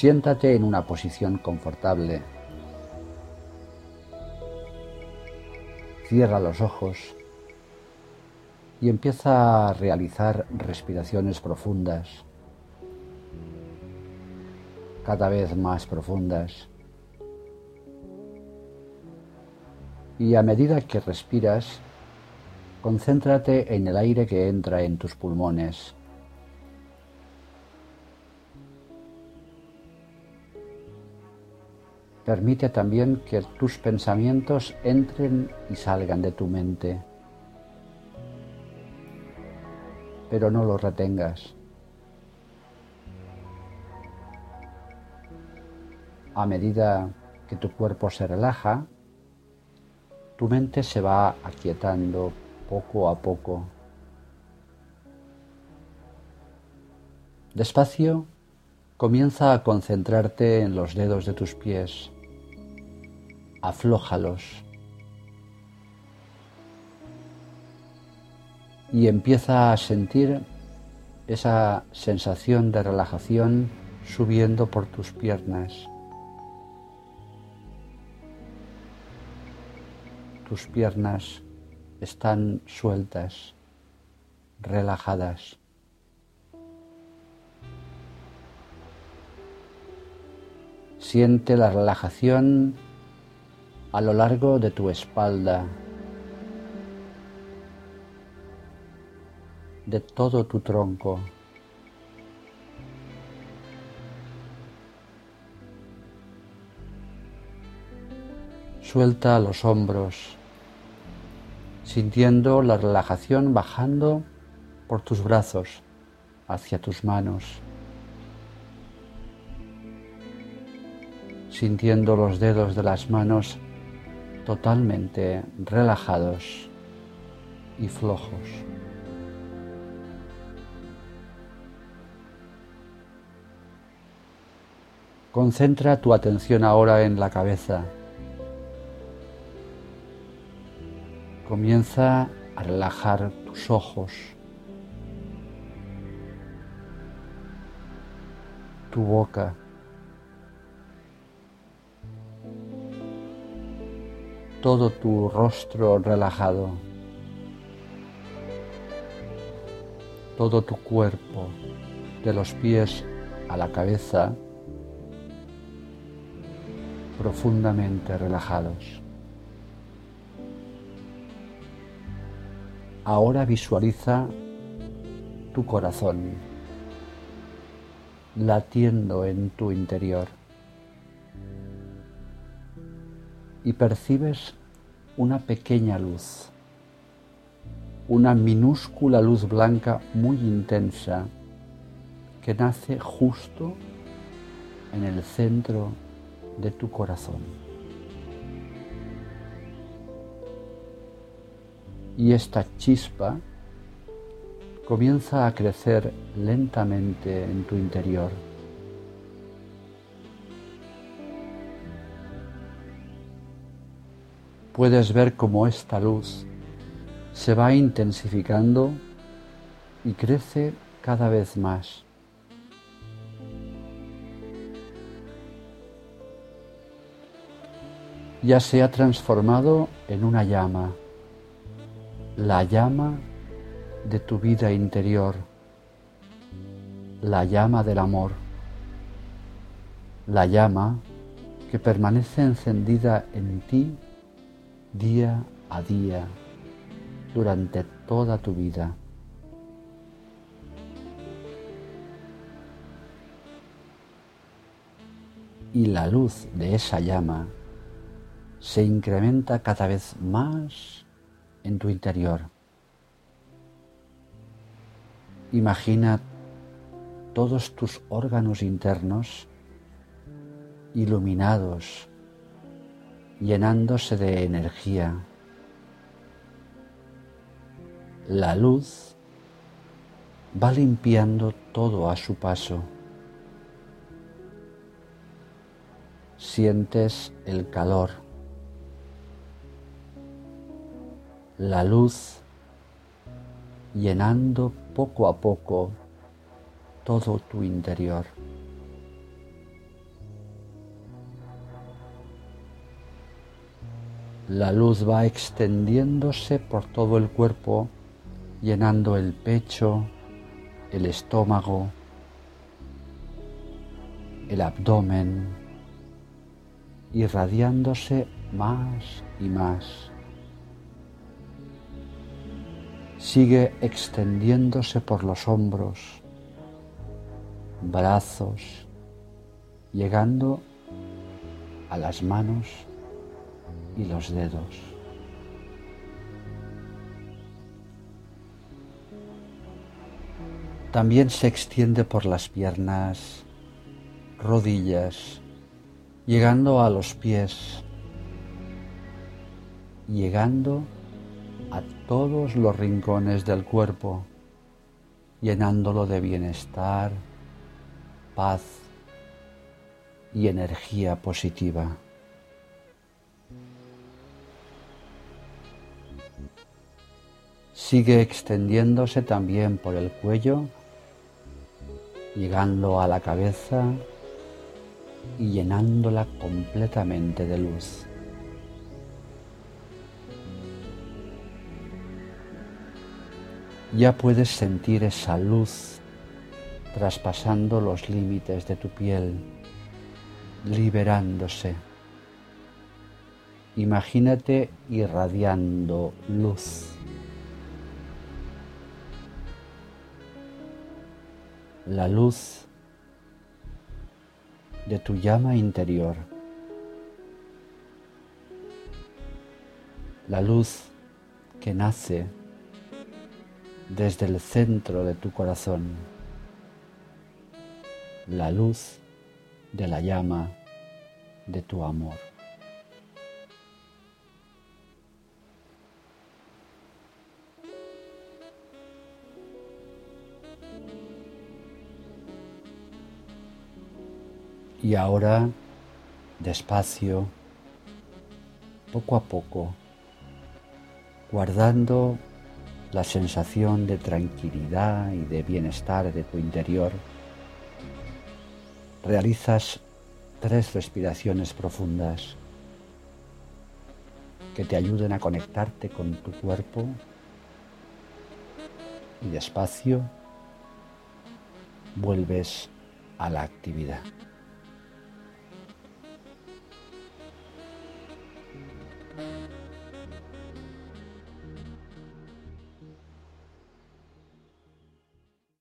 Siéntate en una posición confortable. Cierra los ojos y empieza a realizar respiraciones profundas, cada vez más profundas. Y a medida que respiras, concéntrate en el aire que entra en tus pulmones. Permite también que tus pensamientos entren y salgan de tu mente, pero no los retengas. A medida que tu cuerpo se relaja, tu mente se va aquietando poco a poco. Despacio, comienza a concentrarte en los dedos de tus pies aflójalos y empieza a sentir esa sensación de relajación subiendo por tus piernas. Tus piernas están sueltas, relajadas. Siente la relajación a lo largo de tu espalda, de todo tu tronco. Suelta los hombros, sintiendo la relajación bajando por tus brazos hacia tus manos. sintiendo los dedos de las manos totalmente relajados y flojos. Concentra tu atención ahora en la cabeza. Comienza a relajar tus ojos, tu boca, todo tu rostro relajado, todo tu cuerpo, de los pies a la cabeza, profundamente relajados. Ahora visualiza tu corazón latiendo en tu interior. Y percibes una pequeña luz, una minúscula luz blanca muy intensa que nace justo en el centro de tu corazón. Y esta chispa comienza a crecer lentamente en tu interior puedes ver cómo esta luz se va intensificando y crece cada vez más. Ya se ha transformado en una llama, la llama de tu vida interior, la llama del amor, la llama que permanece encendida en ti día a día durante toda tu vida. Y la luz de esa llama se incrementa cada vez más en tu interior. Imagina todos tus órganos internos iluminados llenándose de energía. La luz va limpiando todo a su paso. Sientes el calor. La luz llenando poco a poco todo tu interior. La luz va extendiéndose por todo el cuerpo, llenando el pecho, el estómago, el abdomen, irradiándose más y más. Sigue extendiéndose por los hombros, brazos, llegando a las manos y los dedos. También se extiende por las piernas, rodillas, llegando a los pies, llegando a todos los rincones del cuerpo, llenándolo de bienestar, paz y energía positiva. Sigue extendiéndose también por el cuello, llegando a la cabeza y llenándola completamente de luz. Ya puedes sentir esa luz traspasando los límites de tu piel, liberándose. Imagínate irradiando luz. La luz de tu llama interior. La luz que nace desde el centro de tu corazón. La luz de la llama de tu amor. Y ahora, despacio, poco a poco, guardando la sensación de tranquilidad y de bienestar de tu interior, realizas tres respiraciones profundas que te ayuden a conectarte con tu cuerpo y despacio vuelves a la actividad.